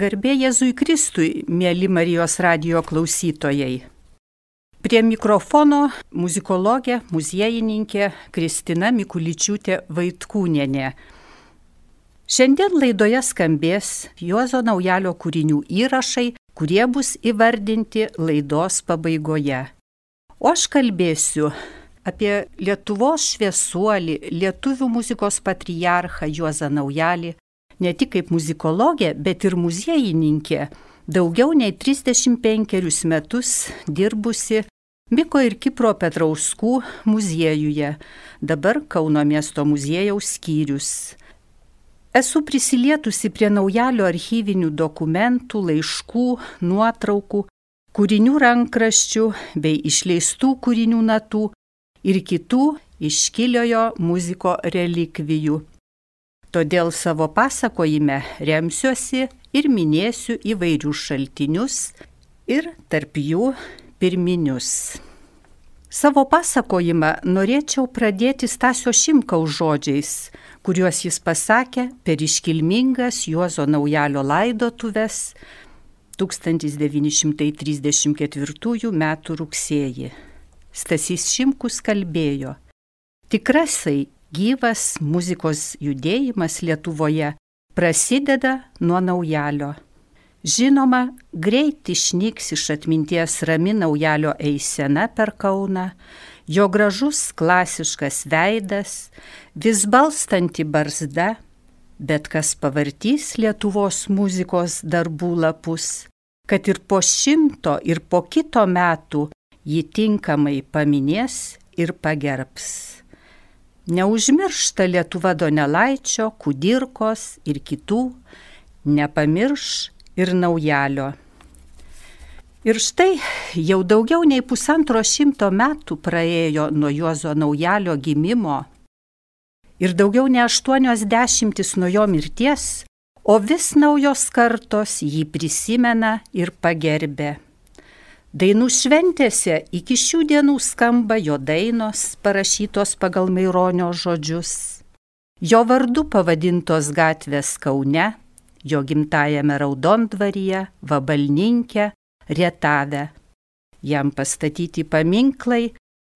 Garbė Jėzui Kristui, mėly Marijos radio klausytojai. Prie mikrofono muzikologė, muziejininkė Kristina Mikuličiūtė Vaitkūnienė. Šiandien laidoje skambės Juozo Naujalio kūrinių įrašai, kurie bus įvardinti laidos pabaigoje. O aš kalbėsiu apie Lietuvos šviesuolį, lietuvių muzikos patriarchą Juozą Naujalį, ne tik kaip muzikologė, bet ir muziejininkė, daugiau nei 35 metus dirbusi Miko ir Kipro Petrauskų muziejuje, dabar Kauno miesto muziejaus skyrius. Esu prisilietusi prie naujalio archyvinių dokumentų, laiškų, nuotraukų, kūrinių rankraščių bei išleistų kūrinių natų ir kitų iškiliojo muziko relikvijų. Todėl savo pasakojime remsiuosi ir minėsiu įvairius šaltinius ir tarp jų pirminius. Savo pasakojimą norėčiau pradėti Stasio Šimkaus žodžiais, kuriuos jis pasakė per iškilmingas Juozo naujalio laidotuves 1934 m. rugsėjį. Stasys Šimkus kalbėjo, tikrasai gyvas muzikos judėjimas Lietuvoje prasideda nuo naujalio. Žinoma, greit išnyks iš atminties rami naujalio eisena per Kauną, jo gražus klasiškas veidas, vis balstanti barzda, bet kas pavartys Lietuvos muzikos darbų lapus, kad ir po šimto ir po kito metų jį tinkamai paminės ir pagerbs. Neužmiršta Lietuva Donelaičio, Kudirkos ir kitų, nepamirš ir naujalio. Ir štai jau daugiau nei pusantro šimto metų praėjo nuo Juozo naujalio gimimo ir daugiau nei aštuonios dešimtis nuo jo mirties, o vis naujos kartos jį prisimena ir pagerbė. Dainų šventėse iki šių dienų skamba jo dainos parašytos pagal Maironio žodžius. Jo vardu pavadintos gatvės Kaune, jo gimtajame Raudondvaryje, Vabalninkė, Rietave. Jam pastatyti paminklai,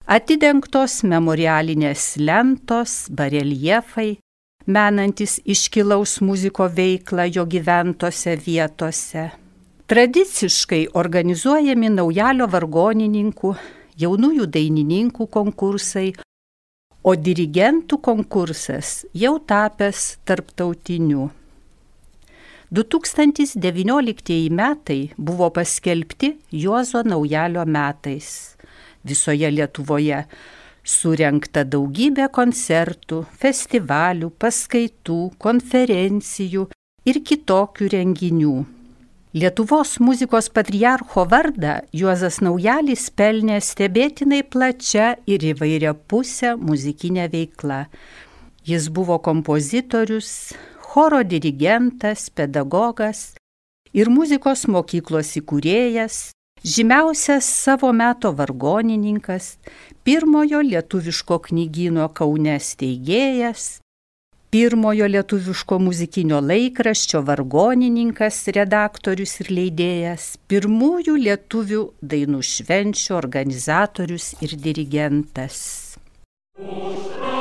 atidengtos memorialinės lentos, bareljefai, menantis iškilaus muziko veiklą jo gyventose vietose. Tradiciškai organizuojami naujalio vargonininkų, jaunųjų dainininkų konkursai, o dirigentų konkursas jau tapęs tarptautiniu. 2019 metai buvo paskelbti Juozo naujalio metais. Visoje Lietuvoje surenkta daugybė koncertų, festivalių, paskaitų, konferencijų ir kitokių renginių. Lietuvos muzikos patriarcho vardą Juozas Naujalis pelnė stebėtinai plačia ir įvairia pusę muzikinė veikla. Jis buvo kompozitorius, choro dirigentas, pedagogas ir muzikos mokyklos įkūrėjas, žymiausias savo meto vargonininkas, pirmojo lietuviško knygino Kaune steigėjas, pirmojo lietuviško muzikinio laikraščio vargonininkas, redaktorius ir leidėjas, pirmųjų lietuvių dainų švenčių organizatorius ir dirigentas. Užtra.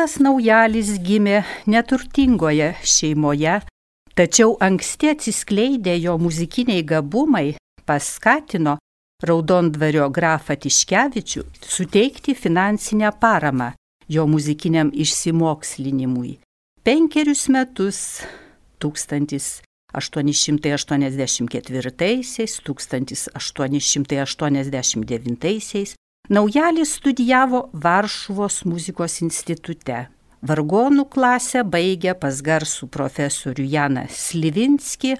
Juozas Naujalis gimė neturtingoje šeimoje, tačiau anksti atsiskleidę jo muzikiniai gabumai paskatino Raudondvario grafą Tiškevičių suteikti finansinę paramą jo muzikiniam išsimokslinimui. Penkerius metus 1884-1889 Naujalis studijavo Varšuvos muzikos institute. Vargonų klasę baigė pas garsų profesorių Janą Slivinski,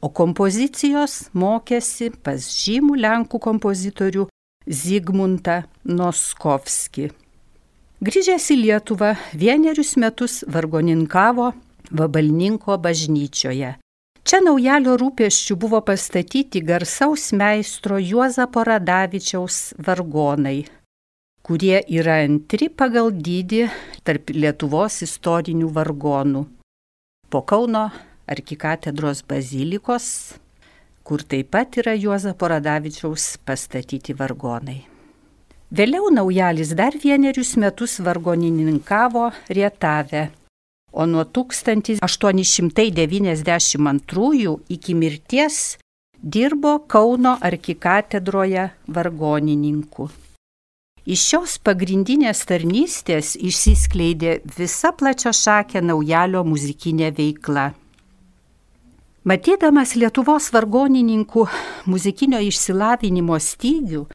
o kompozicijos mokėsi pas žymų Lenkų kompozitorių Zygmuntą Noskovski. Grįžęs į Lietuvą vienerius metus vargoninkavo Vabalninko bažnyčioje. Čia naujalio rūpeščių buvo pastatyti garsaus meistro Juozapo Radavičiaus vargonai, kurie yra antri pagal dydį tarp Lietuvos istorinių vargonų. Po Kauno arkikatedros bazilikos, kur taip pat yra Juozapo Radavičiaus pastatyti vargonai. Vėliau naujalis dar vienerius metus vargonininkavo Rietave o nuo 1892 iki mirties dirbo Kauno arkikatedroje vargonininku. Iš šios pagrindinės tarnystės išsiskleidė visa plačia šakė naujalio muzikinė veikla. Matydamas Lietuvos vargonininkų muzikinio išsilavinimo stygių,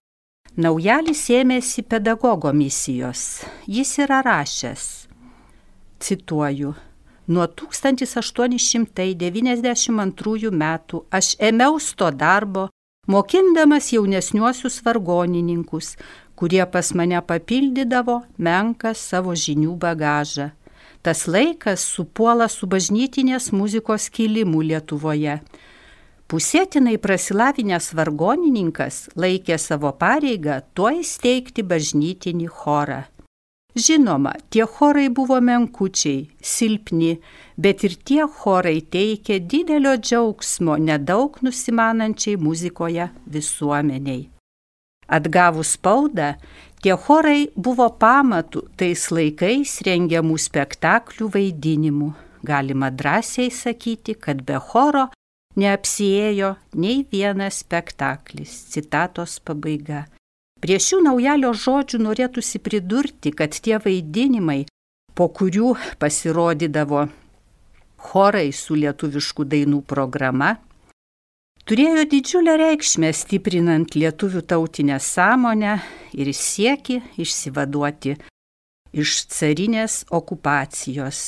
naujalis ėmėsi pedagogo misijos. Jis yra rašęs cituoju, nuo 1892 metų aš ėmiaus to darbo, mokindamas jaunesniuosius vargonininkus, kurie pas mane papildydavo menką savo žinių bagažą. Tas laikas supuola su bažnytinės muzikos kilimu Lietuvoje. Pusėtinai prasilavinęs vargonininkas laikė savo pareigą tuo įsteigti bažnytinį chorą. Žinoma, tie chorai buvo menkučiai, silpni, bet ir tie chorai teikė didelio džiaugsmo nedaug nusimanančiai muzikoje visuomeniai. Atgavus spaudą, tie chorai buvo pamatų tais laikais rengiamų spektaklių vaidinimų. Galima drąsiai sakyti, kad be choro neapsiejo nei vienas spektaklis. Citatos pabaiga. Prie šių naujalio žodžių norėtųsi pridurti, kad tie vaidinimai, po kurių pasirodydavo chorai su lietuviškų dainų programa, turėjo didžiulę reikšmę stiprinant lietuvių tautinę sąmonę ir sieki išsivaduoti iš carinės okupacijos.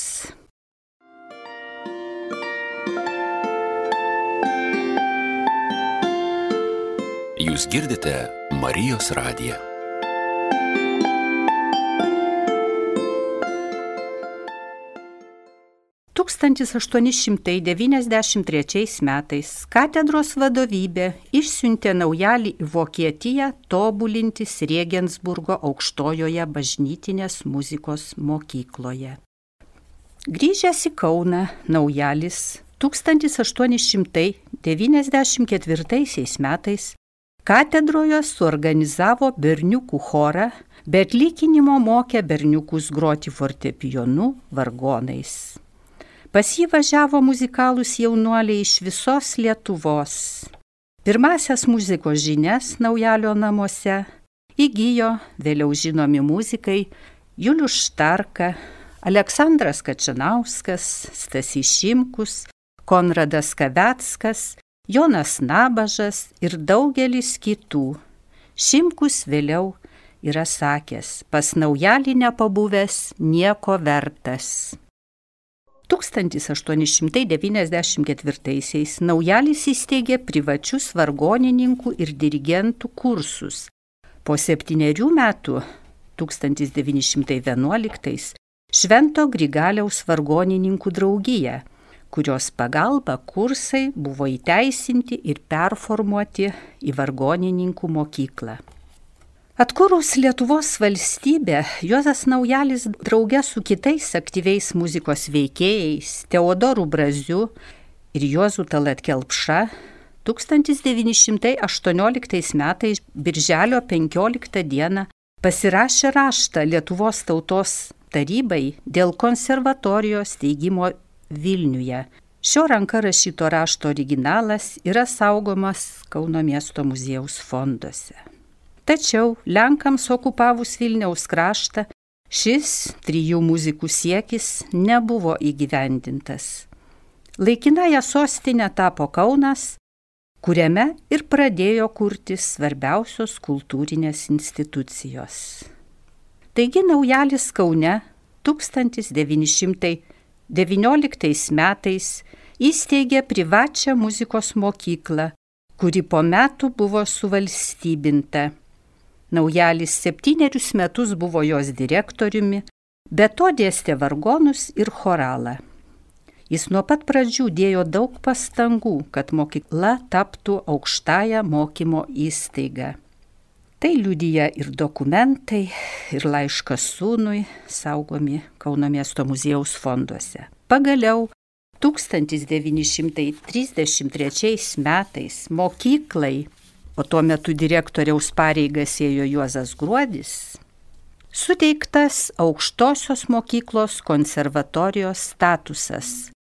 Jūs girdite Marijos radiją. Tūkstantis 1893 metais katedros vadovybė išsiuntė naujalį į Vokietiją tobulintis Regensburgo aukštojoje bažnytinės muzikos mokykloje. Grįžęs į Kauną, naujalis 1894 metais Katedroje suorganizavo berniukų chorą, bet lyginimo mokė berniukus groti fortepijonu vargonais. Pas jį važiavo muzikalūs jaunuoliai iš visos Lietuvos. Pirmasias muzikos žinias naujalio namuose įgyjo vėliau žinomi muzikai Julius Štarka, Aleksandras Kačinauskas, Stasys Šimkus, Konradas Kavetskas Jonas Nabažas ir daugelis kitų. Šimkus vėliau yra sakęs, pas naujalį nepabuvęs nieko vertas. 1894-aisiais naujalis įsteigė privačius vargonininkų ir dirigentų kursus. Po septyniarių metų, 1911, Švento Grigaliaus vargonininkų draugiją kurios pagalba kursai buvo įteisinti ir performuoti į vargonininkų mokyklą. Atkūrus Lietuvos valstybę, Juozas Naujalis draugė su kitais aktyviais muzikos veikėjais Teodoru Braziu ir Juozu Talatkelpša 1918 metais Birželio 15 dieną pasirašė raštą Lietuvos tautos tarybai dėl konservatorijos steigimo Vilniuje. Šio ranka rašyto rašto originalas yra saugomas Kauno miesto muziejaus fonduose. Tačiau Lenkams okupavus Vilniaus kraštą šis trijų muzikų siekis nebuvo įgyvendintas. Laikinąją sostinę tapo Kaunas, kuriame ir pradėjo kurtis svarbiausios kultūrinės institucijos. Taigi naujalis Kaune 1919 metais įsteigė privačią muzikos mokyklą, kuri po metų buvo suvalstybinta. Naujalis septynerius metus buvo jos direktoriumi, be to dėstė vargonus ir choralą. Jis nuo pat pradžių dėjo daug pastangų, kad mokykla taptų aukštąją mokymo įstaigą. Tai liudyja ir dokumentai, ir laiškas sūnui saugomi Kauno miesto muziejaus fonduose. Pagaliau 1933 metais mokyklai, o tuo metu direktoriaus pareigas ėjo Juozas Gruodis, suteiktas aukštosios mokyklos konservatorijos statusas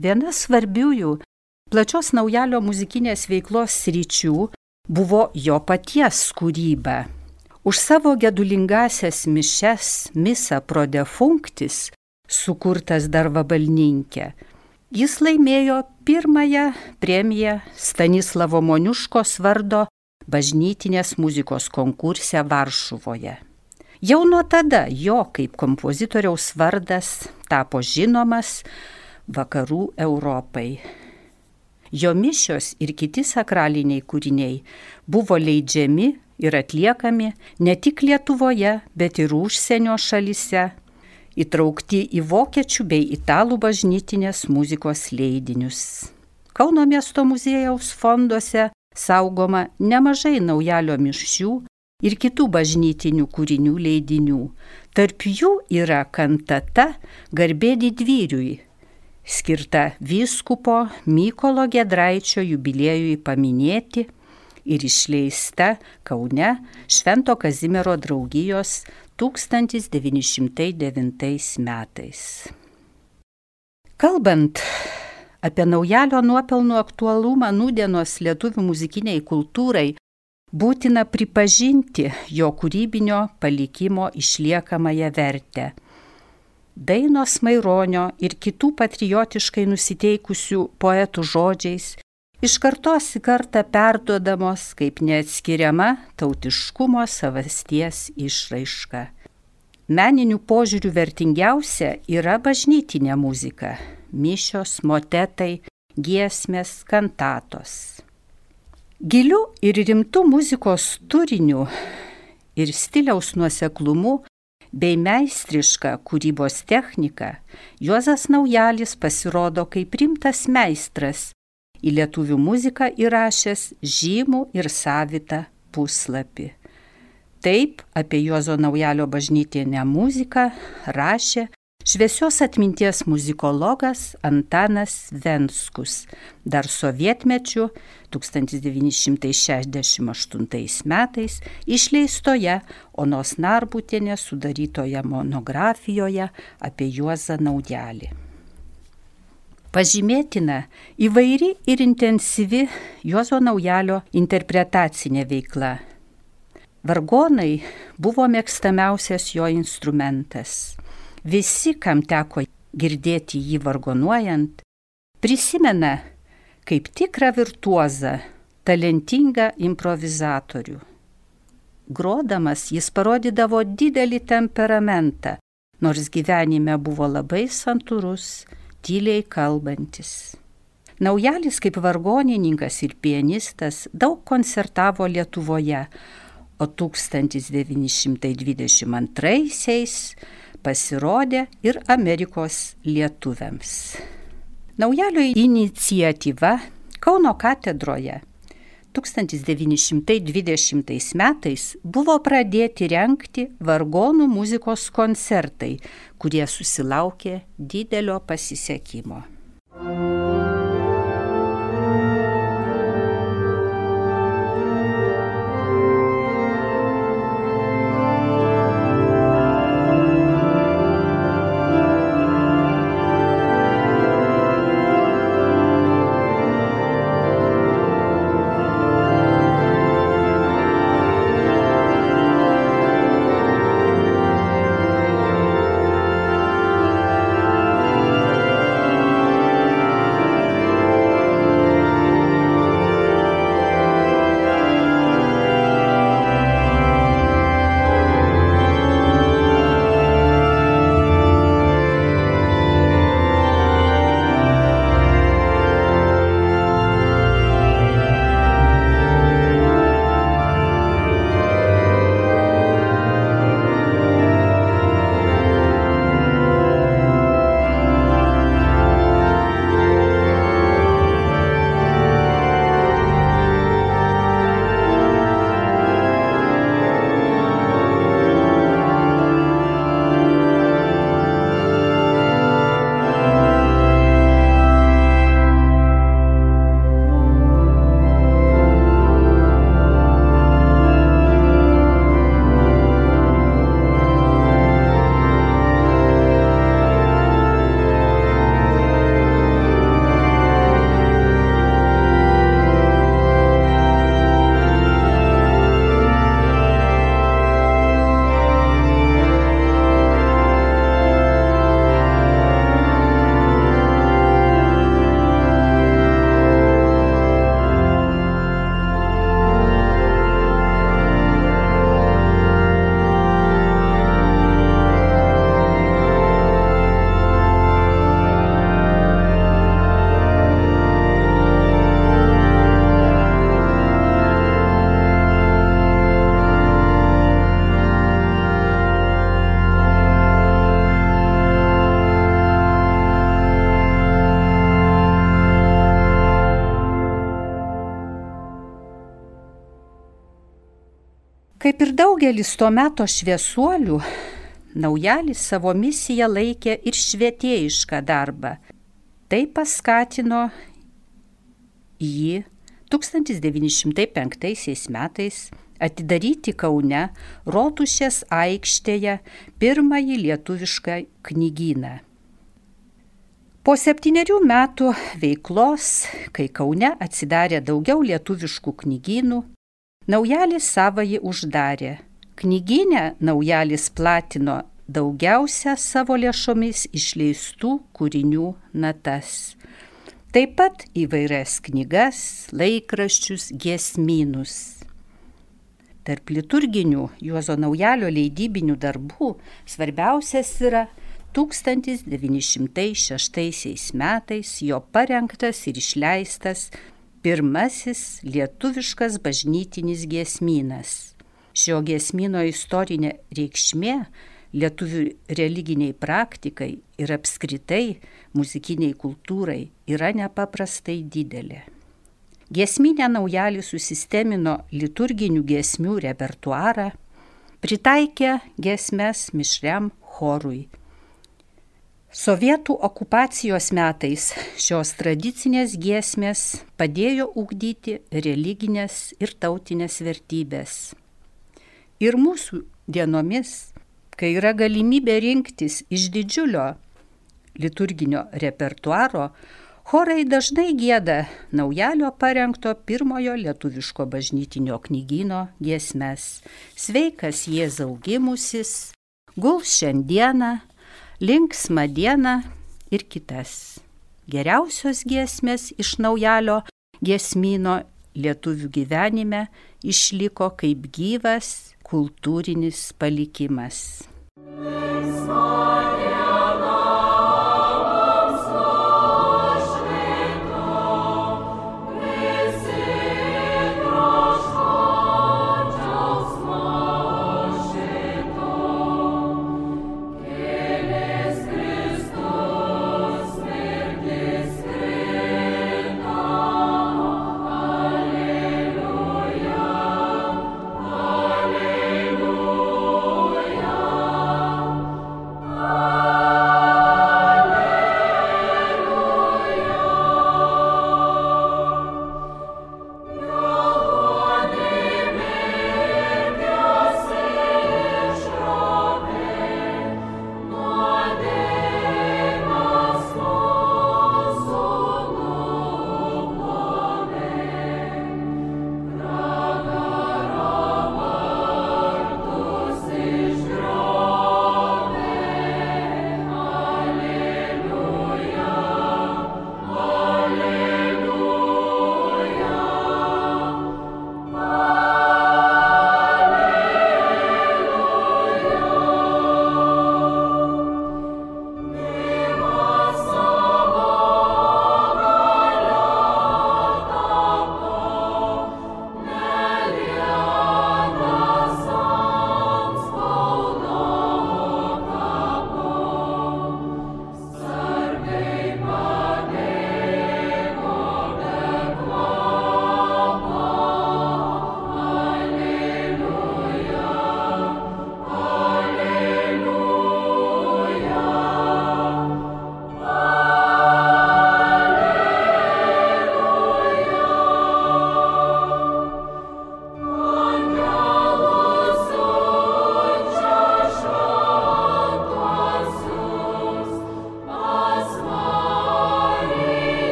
Viena svarbiųjų plačios naujalio muzikinės veiklos sričių buvo jo paties kūryba. Už savo gedulingasias mišes Misa Prodefunktis, sukurtas dar vabalninkė, jis laimėjo pirmąją premiją Stanislavo Moniuškos vardo bažnytinės muzikos konkurse Varšuvoje. Jau nuo tada jo kaip kompozitoriaus vardas tapo žinomas, vakarų Europai. Jo mišios ir kiti sakraliniai kūriniai buvo leidžiami ir atliekami ne tik Lietuvoje, bet ir užsienio šalise. įtraukti į vokiečių bei italų bažnytinės muzikos leidinius. Kauno miesto muziejaus fonduose saugoma nemažai naujalio mišių ir kitų bažnytinių kūrinių leidinių. Tarp jų yra kantata Garbė didvyriui, skirta vyskupo Mykolo Gedraičio jubiliejui paminėti ir išleista Kaune Švento Kazimiero draugijos 1909 metais. Kalbant apie naujalio nuopelnų aktualumą nūdienos lietuvių muzikiniai kultūrai, būtina pripažinti jo kūrybinio palikimo išliekamąją vertę. Dainos Maironio ir kitų patriotiškai nusiteikusių poetų žodžiais iš kartos į kartą perduodamos kaip neatskiriama tautiškumo savasties išraiška. Meninių požiūrių vertingiausia yra bažnytinė muzika - mišios, motetai, giesmės, kantatos. Giliu ir rimtu muzikos turiniu ir stiliaus nuoseklumu bei meistriška kūrybos technika Juozas Naujalis pasirodo kaip rimtas meistras į lietuvių muziką įrašęs žymų ir savitą puslapį. Taip apie Juozo Naujalio bažnytinę muziką rašė šviesios atminties muzikologas Antanas Venskus dar sovietmečiu 1968 metais išleistoje Onos Narbutienės sudarytoje monografijoje apie Juozą Naujalį. Pažymėtina įvairi ir intensyvi Juozo Naujalio interpretacinė veikla. Vargonai buvo mėgstamiausias jo instrumentas. Visi, kam teko girdėti jį vargonuojant, prisimena kaip tikrą virtuozą, talentingą improvizatorių. Grodamas jis parodydavo didelį temperamentą, nors gyvenime buvo labai santūrus tyliai kalbantis. Naujalis kaip vargonininkas ir pianistas daug koncertavo Lietuvoje, o 1922-aisiais pasirodė ir Amerikos lietuviams. Naujalio iniciatyva Kauno katedroje 1920 metais buvo pradėti renkti vargonų muzikos koncertai, kurie susilaukė didelio pasisekimo. Kaip ir daugelis to meto šviesuolių, naujalis savo misiją laikė ir švietėjišką darbą. Tai paskatino jį 1905 metais atidaryti Kaune Rotušės aikštėje pirmąjį lietuvišką knygyną. Po septyniarių metų veiklos, kai Kaune atsidarė daugiau lietuviškų knygynų, Naujalis savąjį uždarė. Knyginę Naujalis platino daugiausia savo lėšomis išleistų kūrinių natas. Taip pat įvairias knygas, laikraščius, giesmynus. Tarp liturginių Juozo Naujalio leidybinių darbų svarbiausias yra 1906 metais jo parengtas ir išleistas pirmasis lietuviškas bažnytinis giesmynas. Šio giesmino istorinė reikšmė lietuvių religiniai praktikai ir apskritai muzikiniai kultūrai yra nepaprastai didelė. Giesminė naujalį susistemino liturginių giesmių repertuarą, pritaikė giesmes mišriam chorui. Sovietų okupacijos metais šios tradicinės giesmės padėjo ugdyti religinės ir tautinės vertybės. Ir mūsų dienomis, kai yra galimybė rinktis iš didžiulio liturginio repertuaro, Chorai dažnai gėda naujalio parengto pirmojo lietuviško bažnytinio knygyno giesmes. Sveikas Jėzau gimusis, gul šiandieną, linksmą dieną ir kitas. Geriausios giesmės iš naujalio giesmino lietuvių gyvenime išliko kaip gyvas kultūrinis palikimas. Laisvą.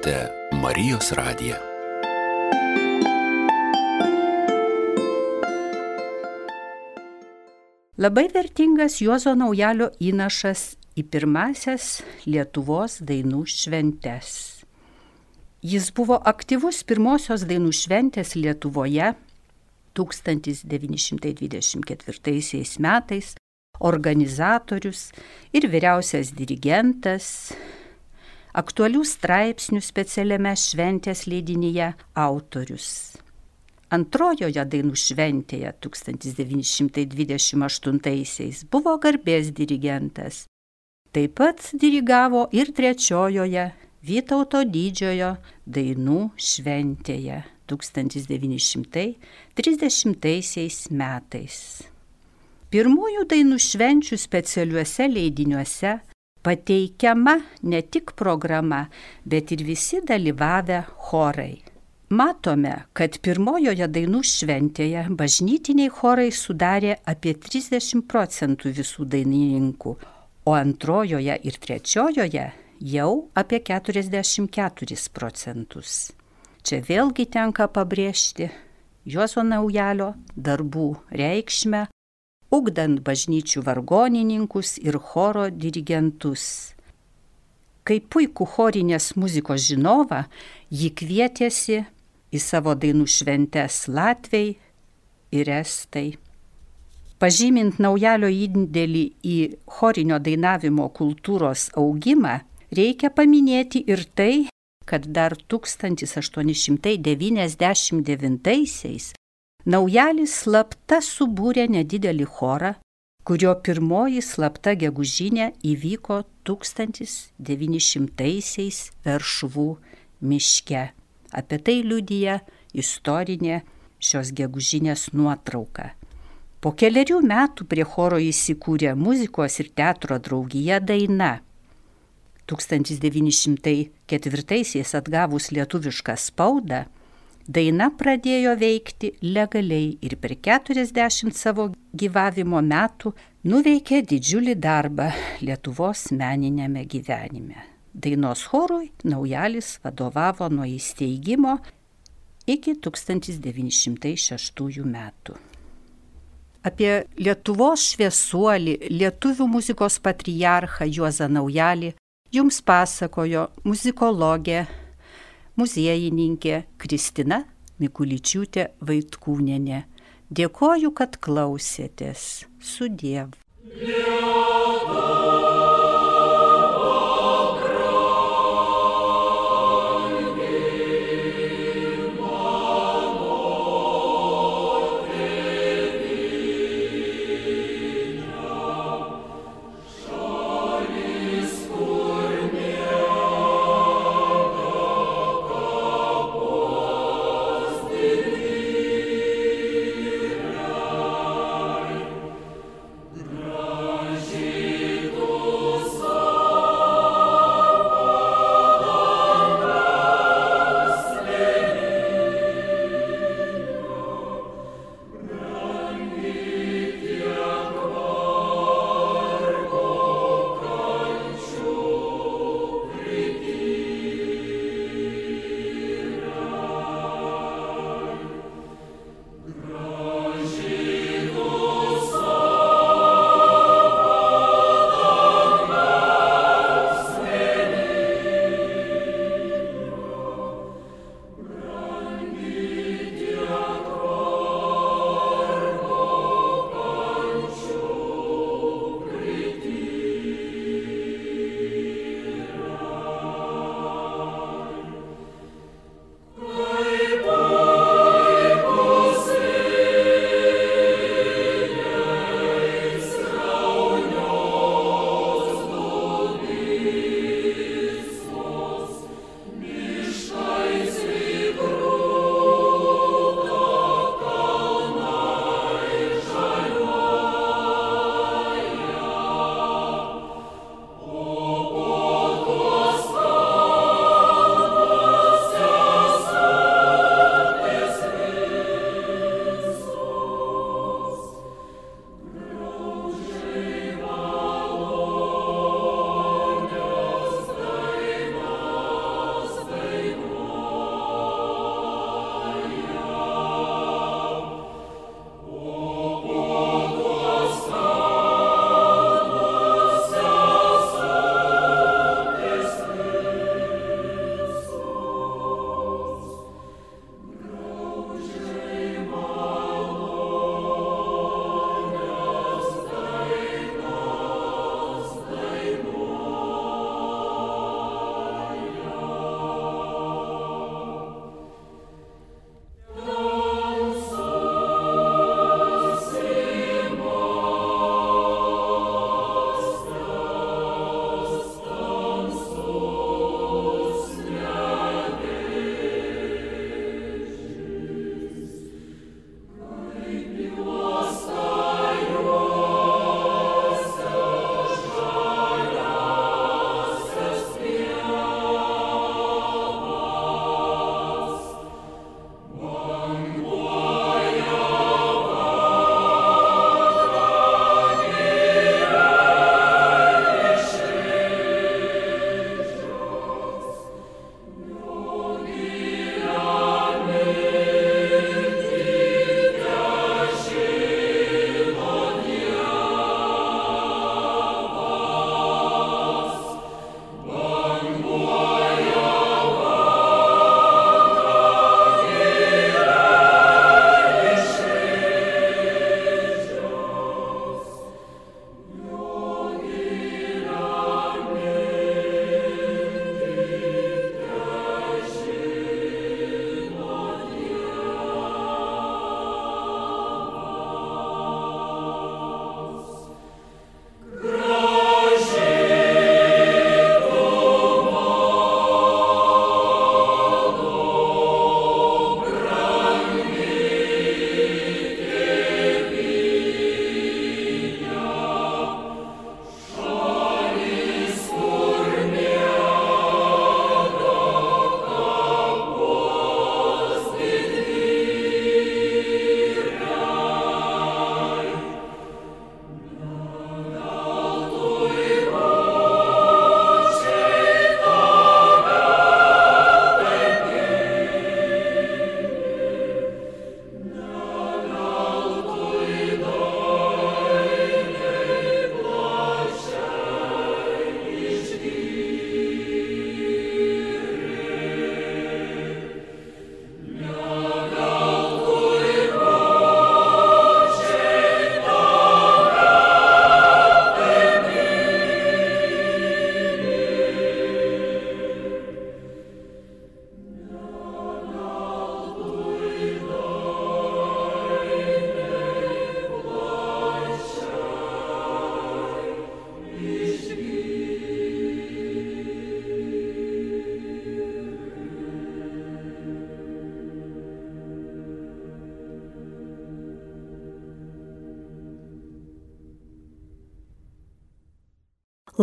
Girdite Marijos radiją. Labai vertingas Juozo Naujalio įnašas į pirmasias Lietuvos dainų šventes. Jis buvo aktyvus pirmosios dainų šventės Lietuvoje 1924 metais organizatorius ir vyriausias dirigentas, aktualių straipsnių specialiame šventės leidinyje autorius. Antrojoje dainų šventėje 1928 buvo garbės dirigentas. Taip pat dirigavo ir trečiojoje Vytauto didžiojo dainų šventėje 1930 metais. Pirmųjų dainų švenčių specialiuose leidiniuose pateikiama ne tik programa, bet ir visi dalyvavę chorai. Matome, kad pirmojoje dainų šventėje bažnytiniai chorai sudarė apie 30 procentų visų dainininkų, o antrojoje ir trečiojoje jau apie 44 procentus. Čia vėlgi tenka pabrėžti Juozo Naujalio darbų reikšmę, ugdant bažnyčių vargonininkus ir choro dirigentus. Kaip puikų chorinės muzikos žinovą, jį kvietėsi į savo dainų šventes Latvijai ir Estai. Pažymint naujalio indėlį į chorinio dainavimo kultūros augimą, reikia paminėti ir tai, kad dar 1899-aisiais Naujalis slapta subūrė nedidelį chorą, kurio pirmoji slapta gegužinė įvyko 1900-aisiais Veršvų miške. Apie tai liudyja istorinė šios gegužinės nuotrauka. Po keliarių metų prie choro įsikūrė muzikos ir teatro draugija daina. 1904-aisiais atgavus lietuvišką spaudą, daina pradėjo veikti legaliai ir per 40 savo gyvavimo metų nuveikė didžiulį darbą Lietuvos meninėme gyvenime. Dainos chorui Naujalis vadovavo nuo įsteigimo iki 1906 metų. Apie Lietuvos šviesuolį, lietuvių muzikos patriarchą Juozą Naujalį jums pasakojo muzikologė, muziejininkė Kristina Mikuličiūtė Vaitkūnenė. Dėkoju, kad klausėtės. Sudiev. Lietuvos.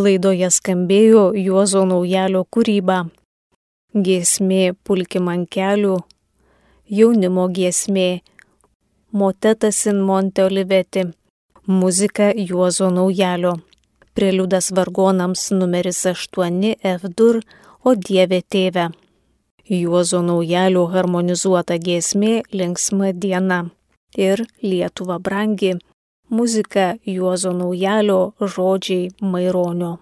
Laidoje skambėjo Juozo Naujalio kūryba. Giesmė Pulkim ant kelių, jaunimo giesmė Motetas in Monte Oliveti, muzika Juozo Naujalio. Preliudas vargonams numeris 8 F-dur, o Dieve tėve. Juozo Naujalio harmonizuota giesmė Linksma diena ir Lietuva brangi. Muzika Juozo Naujalio žodžiai Maironio.